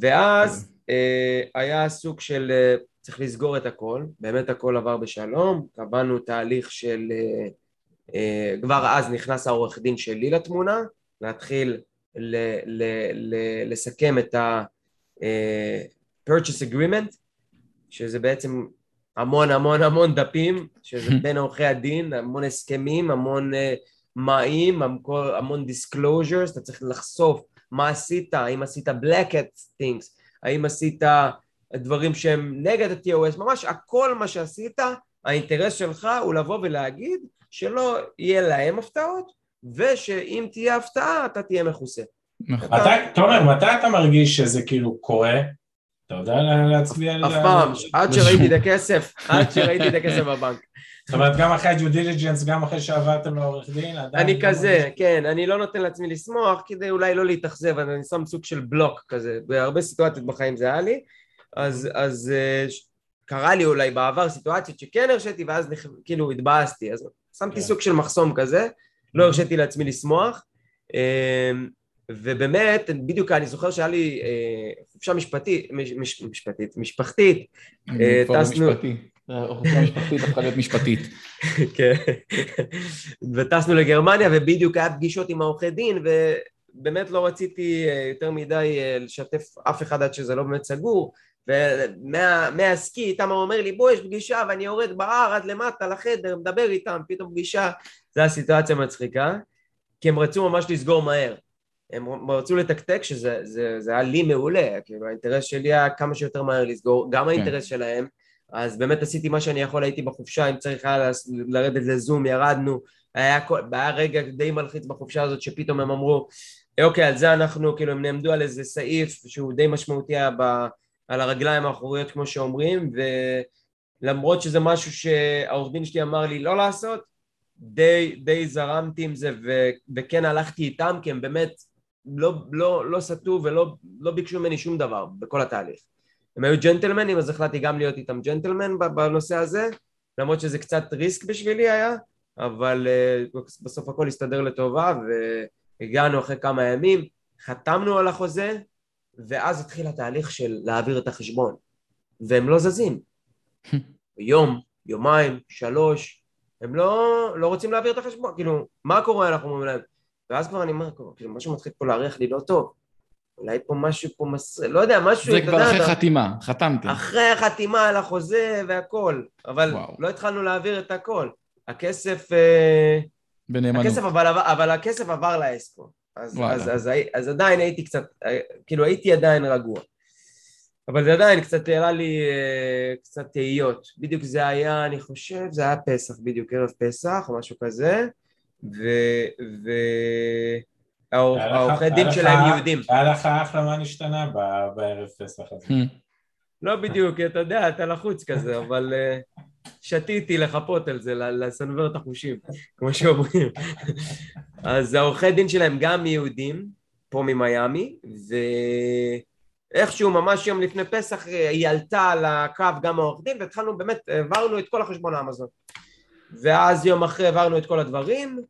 ואז אה, היה סוג של אה, צריך לסגור את הכל, באמת הכל עבר בשלום, קבענו תהליך של, אה, כבר אז נכנס העורך דין שלי לתמונה, להתחיל ל, ל, ל, לסכם את ה-purchase agreement, שזה בעצם המון המון המון דפים, שזה בין עורכי הדין, המון הסכמים, המון מעים, המון disclosures, אתה צריך לחשוף מה עשית, האם עשית black at things, האם עשית דברים שהם נגד ה-TOS, ממש הכל מה שעשית, האינטרס שלך הוא לבוא ולהגיד שלא יהיה להם הפתעות, ושאם תהיה הפתעה אתה תהיה מכוסה. נכון. תומר, מתי אתה מרגיש שזה כאילו קורה? אתה יודע להצביע על זה? אף פעם, עד שראיתי את הכסף, עד שראיתי את הכסף בבנק. זאת אומרת, גם אחרי ה-due diligence, גם אחרי שעברתם לעורך דין, עדיין... אני לא כזה, כן, אני לא נותן לעצמי לשמוח כדי אולי לא להתאכזב, אני שם סוג של בלוק כזה, בהרבה סיטואציות בחיים זה היה לי, אז, אז אה, קרה לי אולי בעבר סיטואציות שכן הרשיתי ואז כאילו התבאסתי, אז שמתי כן. סוג של מחסום כזה, לא הרשיתי לעצמי לשמוח, אמ, ובאמת, בדיוק אני זוכר שהיה לי אה, חופשה משפטית, משפטית, משפחתית, אה, טסנו... החופשה משפחתית הפכה להיות משפטית. כן, וטסנו לגרמניה ובדיוק היה פגישות עם העורכי דין ובאמת לא רציתי יותר מדי לשתף אף אחד עד שזה לא באמת סגור. ומהסקי איתם אומר לי בוא יש פגישה ואני יורד בהר עד למטה לחדר מדבר איתם פתאום פגישה. זו הסיטואציה מצחיקה כי הם רצו ממש לסגור מהר. הם רצו לתקתק שזה זה, זה היה לי מעולה כאילו האינטרס שלי היה כמה שיותר מהר לסגור גם כן. האינטרס שלהם אז באמת עשיתי מה שאני יכול הייתי בחופשה אם צריך היה לרדת לזום ירדנו היה, היה רגע די מלחיץ בחופשה הזאת שפתאום הם אמרו אוקיי על זה אנחנו כאילו הם נעמדו על איזה סעיף שהוא די משמעותי היה ב... על הרגליים האחוריות כמו שאומרים ולמרות שזה משהו שהעורך דין שלי אמר לי לא לעשות די, די זרמתי עם זה ו, וכן הלכתי איתם כי הם באמת לא, לא, לא סטו ולא לא ביקשו ממני שום דבר בכל התהליך. הם היו ג'נטלמנים, אז החלטתי גם להיות איתם ג'נטלמן בנושא הזה, למרות שזה קצת ריסק בשבילי היה, אבל uh, בסוף הכל הסתדר לטובה והגענו אחרי כמה ימים, חתמנו על החוזה, ואז התחיל התהליך של להעביר את החשבון, והם לא זזים. יום, יומיים, שלוש, הם לא, לא רוצים להעביר את החשבון, כאילו, מה קורה אנחנו אומרים להם? ואז כבר אני אומר, כאילו, משהו מתחיל פה להריח לי לא טוב. אולי פה משהו פה מס... לא יודע, משהו... זה כבר אחרי חתימה, חתמתי. אחרי החתימה על החוזה והכל, אבל וואו. לא התחלנו להעביר את הכל. הכסף... אה, בנאמנות. הכסף, אבל, אבל הכסף עבר לאסקו. אז, אז, אז, אז, אז עדיין הייתי קצת, אה, כאילו הייתי עדיין רגוע. אבל זה עדיין קצת העלה לי אה, קצת תהיות. בדיוק זה היה, אני חושב, זה היה פסח, בדיוק ערב פסח או משהו כזה, והעורכי דין שלהם יהודים. היה לך אחלה מה נשתנה בערב פסח הזה. Hmm. לא בדיוק, אתה יודע, אתה לחוץ כזה, אבל אה, שתיתי לחפות על זה, לסנוור את החושים, כמו שאומרים. אז העורכי דין שלהם גם יהודים, פה ממיאמי, ו... איכשהו ממש יום לפני פסח היא עלתה על הקו גם העורך דין והתחלנו באמת, העברנו את כל החשבון האמזון ואז יום אחרי העברנו את כל הדברים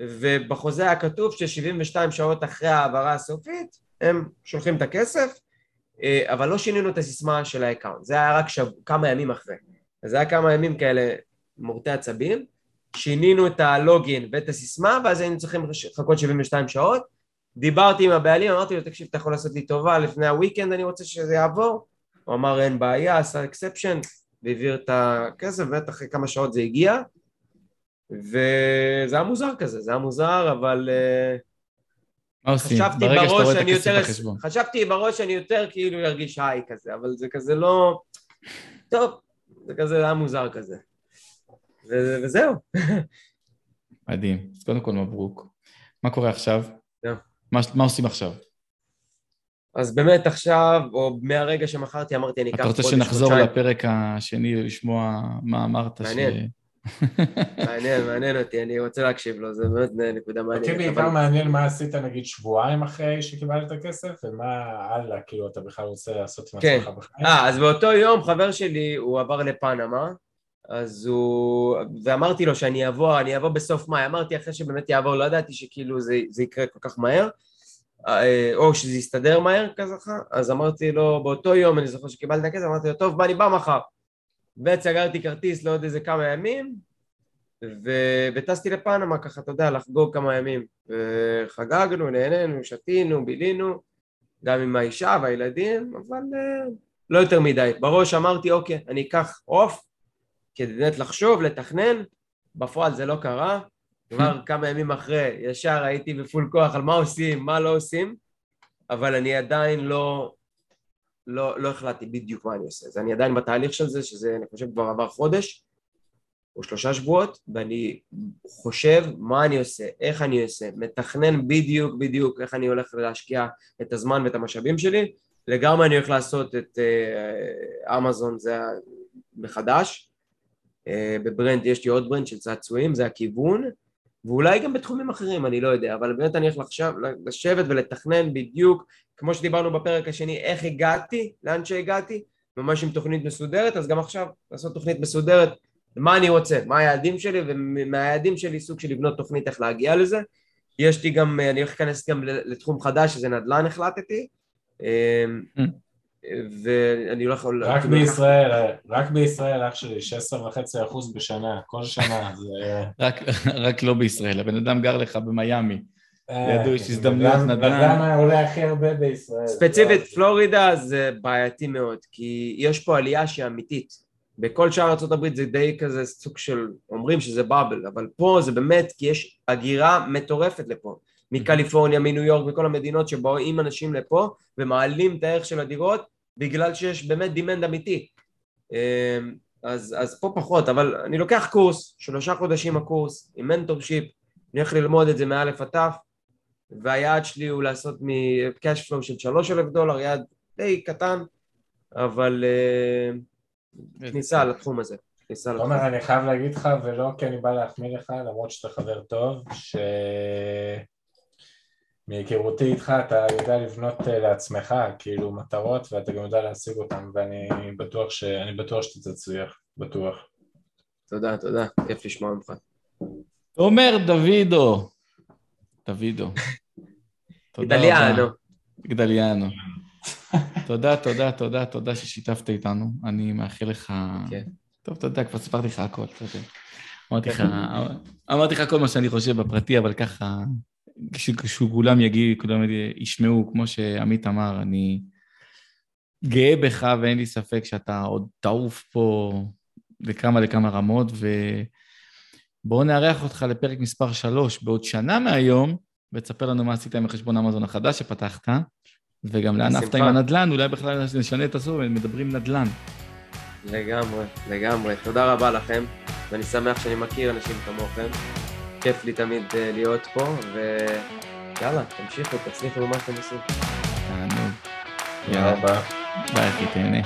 ובחוזה היה כתוב ש-72 שעות אחרי ההעברה הסופית הם שולחים את הכסף אבל לא שינינו את הסיסמה של ה account זה היה רק שב... כמה ימים אחרי. אז זה היה כמה ימים כאלה מורטי עצבים. שינינו את ה login ואת הסיסמה ואז היינו צריכים לחכות 72 שעות. דיברתי עם הבעלים, אמרתי לו, תקשיב, אתה יכול לעשות לי טובה לפני ה weekend, אני רוצה שזה יעבור? הוא אמר, אין בעיה, עשה exception, והעביר את הכסף, ובאמת אחרי כמה שעות זה הגיע, וזה היה מוזר כזה, זה היה מוזר, אבל... אה, מה עושים? ברגע שאתה רואה את הכסף בחשבון. חשבתי בראש שאני יותר כאילו ארגיש היי כזה, אבל זה כזה לא... טוב, זה כזה היה מוזר כזה. וזהו. מדהים. אז קודם כל מברוק. מה קורה עכשיו? מה, מה עושים עכשיו? אז באמת עכשיו, או מהרגע שמכרתי, אמרתי אני אקח חודש, חודשיים. אתה רוצה שנחזור חודשיים. לפרק השני לשמוע מה אמרת? מעניין. ש... מעניין, מעניין אותי, אני רוצה להקשיב לו, זה באמת נקודה מעניינת. אותי בעיקר מעניין מה עשית נגיד שבועיים אחרי שקיבלת את הכסף, ומה הלאה, כאילו אתה בכלל רוצה לעשות עם כן. עצמך בחיים. אה, אז באותו יום חבר שלי, הוא עבר לפנמה, אז הוא... ואמרתי לו שאני אבוא, אני אבוא בסוף מאי, אמרתי אחרי שבאמת יעבור, לא ידעתי שכאילו זה, זה יקרה כל כך מהר, אה, או שזה יסתדר מהר כזה, אז אמרתי לו, באותו יום, אני זוכר שקיבלתי את הכסף, אמרתי לו, טוב, בא, אני בא מחר. וסגרתי כרטיס לעוד איזה כמה ימים, ו... וטסתי לפנמה ככה, אתה יודע, לחגוג כמה ימים. וחגגנו, נהנינו, שתינו, בילינו, גם עם האישה והילדים, אבל uh, לא יותר מדי. בראש אמרתי, אוקיי, אני אקח עוף, כדי באמת לחשוב, לתכנן, בפועל זה לא קרה, כבר כמה ימים אחרי, ישר הייתי בפול כוח על מה עושים, מה לא עושים, אבל אני עדיין לא, לא, לא החלטתי בדיוק מה אני עושה, אז אני עדיין בתהליך של זה, שזה אני חושב כבר עבר חודש או שלושה שבועות, ואני חושב מה אני עושה, איך אני עושה, מתכנן בדיוק בדיוק איך אני הולך להשקיע את הזמן ואת המשאבים שלי, לגמרי אני הולך לעשות את אה, אמזון זה מחדש, אה, בברנד, יש לי עוד ברנד של צעצועים, זה הכיוון, ואולי גם בתחומים אחרים, אני לא יודע, אבל באמת אני הולך לשבת ולתכנן בדיוק, כמו שדיברנו בפרק השני, איך הגעתי, לאן שהגעתי, ממש עם תוכנית מסודרת, אז גם עכשיו לעשות תוכנית מסודרת, מה אני רוצה, מה היעדים שלי, ומהיעדים שלי סוג של לבנות תוכנית איך להגיע לזה. יש לי גם, אני הולך להיכנס גם לתחום חדש, שזה נדל"ן החלטתי. אמ. ואני לא יכול... רק בישראל, רק בישראל אח שלי, 16.5 אחוז בשנה, כל שנה, זה... רק לא בישראל, הבן אדם גר לך במיאמי. אה, ידעו, יש הזדמנויות נדל"ן. וגם עולה הכי הרבה בישראל. ספציפית פלורידה זה בעייתי מאוד, כי יש פה עלייה שהיא אמיתית. בכל שאר ארה"ב זה די כזה סוג של, אומרים שזה באבל, אבל פה זה באמת, כי יש הגירה מטורפת לפה. מקליפורניה, מניו יורק, מכל המדינות שבאים אנשים לפה ומעלים את הערך של הדירות בגלל שיש באמת דימנד אמיתי. אמ, אז, אז פה פחות, אבל אני לוקח קורס, שלושה חודשים הקורס, עם mentorship, אני הולך ללמוד את זה מא' עד ת', והיעד שלי הוא לעשות מ cash flow של שלוש אלף דולר, יעד די קטן, אבל אה, כניסה לתחום הזה. תומר, אני חייב להגיד לך, ולא כי אני בא להחמיא לך, למרות שאתה חבר טוב, ש... מהיכרותי איתך אתה יודע לבנות לעצמך כאילו מטרות ואתה גם יודע להשיג אותן ואני בטוח, ש... בטוח שאתה תצליח, בטוח. תודה, תודה, כיף לשמוע ממך. עומר דוידו. דוידו. גדליאנו. גדליאנו. תודה, תודה, תודה, תודה ששיתפת איתנו. אני מאחל לך... כן. טוב, אתה יודע, כבר סיפרתי לך הכל, אתה יודע. אמרתי לך, אמרתי לך כל מה שאני חושב בפרטי, אבל ככה, כשכולם יגיעו, כולם ישמעו, כמו שעמית אמר, אני גאה בך ואין לי ספק שאתה עוד תעוף פה לכמה לכמה רמות, ובואו נארח אותך לפרק מספר 3 בעוד שנה מהיום, ותספר לנו מה עשית עם החשבון אמזון החדש שפתחת, וגם לאן עפת עם הנדל"ן, אולי בכלל נשנה את הסוף, מדברים נדל"ן. לגמרי, לגמרי. תודה רבה לכם, ואני שמח שאני מכיר אנשים כמוכם. כיף לי תמיד אה, להיות פה, ויאללה, תמשיכו, תצליחו במה שאתם עושים. תענוג. יאללה, ביי, אחי, תהנה.